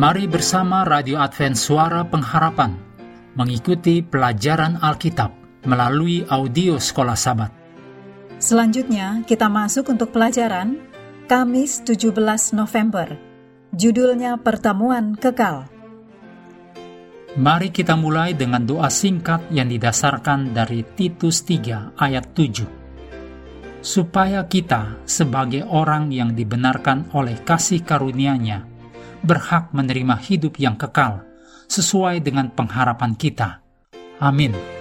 Mari bersama Radio Advent Suara Pengharapan mengikuti pelajaran Alkitab melalui audio Sekolah Sabat. Selanjutnya kita masuk untuk pelajaran Kamis 17 November. Judulnya Pertemuan Kekal. Mari kita mulai dengan doa singkat yang didasarkan dari Titus 3 ayat 7. Supaya kita sebagai orang yang dibenarkan oleh kasih karunia-Nya berhak menerima hidup yang kekal sesuai dengan pengharapan kita. Amin.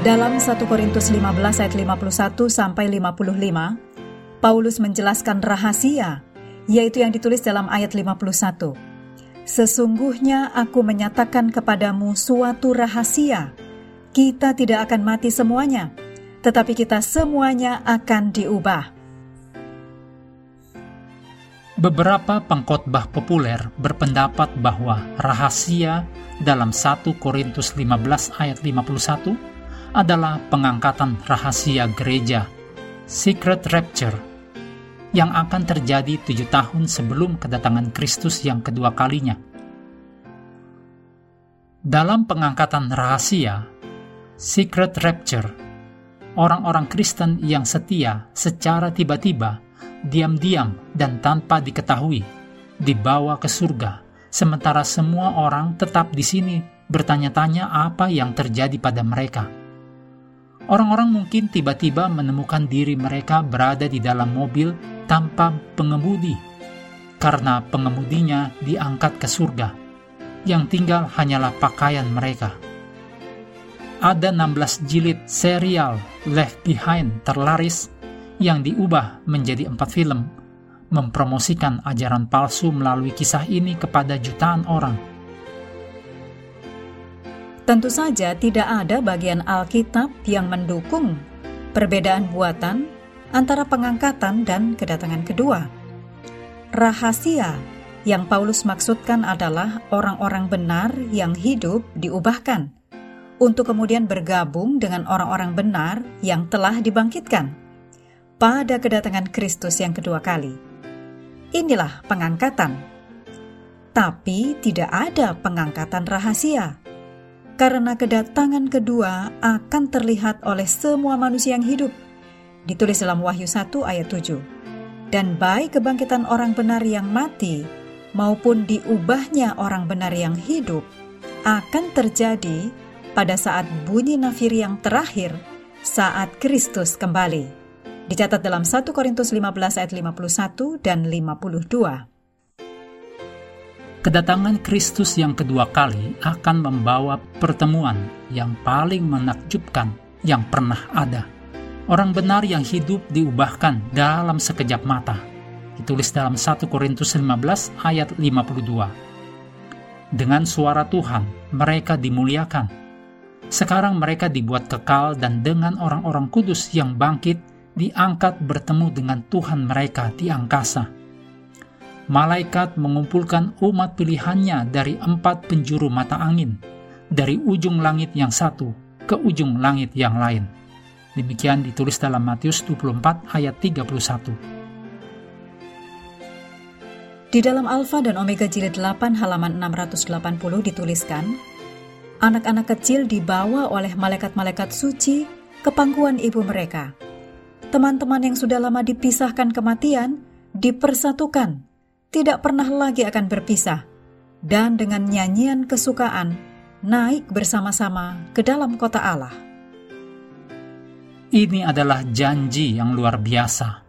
Dalam 1 Korintus 15 ayat 51 sampai 55, Paulus menjelaskan rahasia, yaitu yang ditulis dalam ayat 51. Sesungguhnya aku menyatakan kepadamu suatu rahasia. Kita tidak akan mati semuanya, tetapi kita semuanya akan diubah. Beberapa pengkhotbah populer berpendapat bahwa rahasia dalam 1 Korintus 15 ayat 51 adalah pengangkatan rahasia gereja, secret rapture, yang akan terjadi tujuh tahun sebelum kedatangan Kristus yang kedua kalinya. Dalam pengangkatan rahasia, secret rapture, orang-orang Kristen yang setia secara tiba-tiba, diam-diam dan tanpa diketahui, dibawa ke surga, sementara semua orang tetap di sini bertanya-tanya apa yang terjadi pada mereka Orang-orang mungkin tiba-tiba menemukan diri mereka berada di dalam mobil tanpa pengemudi, karena pengemudinya diangkat ke surga, yang tinggal hanyalah pakaian mereka. Ada 16 jilid serial Left Behind terlaris yang diubah menjadi empat film, mempromosikan ajaran palsu melalui kisah ini kepada jutaan orang Tentu saja tidak ada bagian Alkitab yang mendukung perbedaan buatan antara pengangkatan dan kedatangan kedua. Rahasia yang Paulus maksudkan adalah orang-orang benar yang hidup diubahkan untuk kemudian bergabung dengan orang-orang benar yang telah dibangkitkan pada kedatangan Kristus yang kedua kali. Inilah pengangkatan. Tapi tidak ada pengangkatan rahasia karena kedatangan kedua akan terlihat oleh semua manusia yang hidup. Ditulis dalam Wahyu 1 ayat 7. Dan baik kebangkitan orang benar yang mati maupun diubahnya orang benar yang hidup akan terjadi pada saat bunyi nafir yang terakhir saat Kristus kembali. Dicatat dalam 1 Korintus 15 ayat 51 dan 52. Kedatangan Kristus yang kedua kali akan membawa pertemuan yang paling menakjubkan yang pernah ada. Orang benar yang hidup diubahkan dalam sekejap mata. Ditulis dalam 1 Korintus 15 ayat 52. Dengan suara Tuhan, mereka dimuliakan. Sekarang mereka dibuat kekal dan dengan orang-orang kudus yang bangkit diangkat bertemu dengan Tuhan mereka di angkasa malaikat mengumpulkan umat pilihannya dari empat penjuru mata angin, dari ujung langit yang satu ke ujung langit yang lain. Demikian ditulis dalam Matius 24 ayat 31. Di dalam Alfa dan Omega jilid 8 halaman 680 dituliskan, anak-anak kecil dibawa oleh malaikat-malaikat suci ke pangkuan ibu mereka. Teman-teman yang sudah lama dipisahkan kematian dipersatukan tidak pernah lagi akan berpisah, dan dengan nyanyian kesukaan naik bersama-sama ke dalam kota Allah. Ini adalah janji yang luar biasa,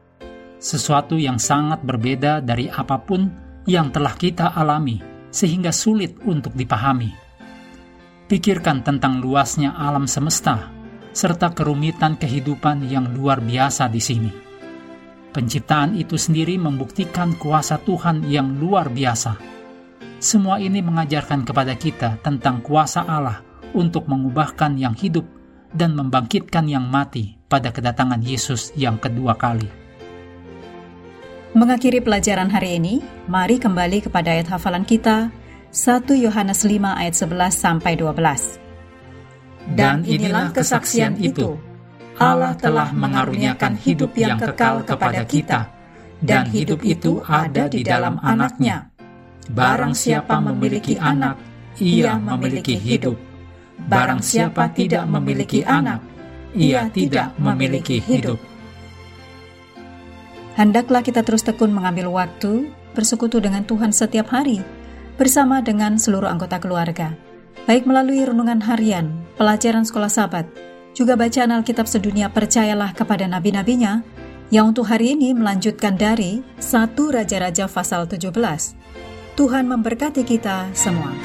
sesuatu yang sangat berbeda dari apa pun yang telah kita alami, sehingga sulit untuk dipahami. Pikirkan tentang luasnya alam semesta serta kerumitan kehidupan yang luar biasa di sini Penciptaan itu sendiri membuktikan kuasa Tuhan yang luar biasa. Semua ini mengajarkan kepada kita tentang kuasa Allah untuk mengubahkan yang hidup dan membangkitkan yang mati pada kedatangan Yesus yang kedua kali. Mengakhiri pelajaran hari ini, mari kembali kepada ayat hafalan kita, 1 Yohanes 5 ayat 11 sampai 12. Dan inilah kesaksian itu, Allah telah mengaruniakan hidup yang kekal kepada kita, dan hidup itu ada di dalam anaknya. Barang siapa memiliki anak, ia memiliki hidup. Barang siapa tidak memiliki anak, ia tidak memiliki hidup. Hendaklah kita terus tekun mengambil waktu bersekutu dengan Tuhan setiap hari bersama dengan seluruh anggota keluarga, baik melalui renungan harian, pelajaran sekolah sahabat, juga bacaan Alkitab sedunia percayalah kepada nabi-nabinya yang untuk hari ini melanjutkan dari 1 Raja-Raja pasal 17. Tuhan memberkati kita semua.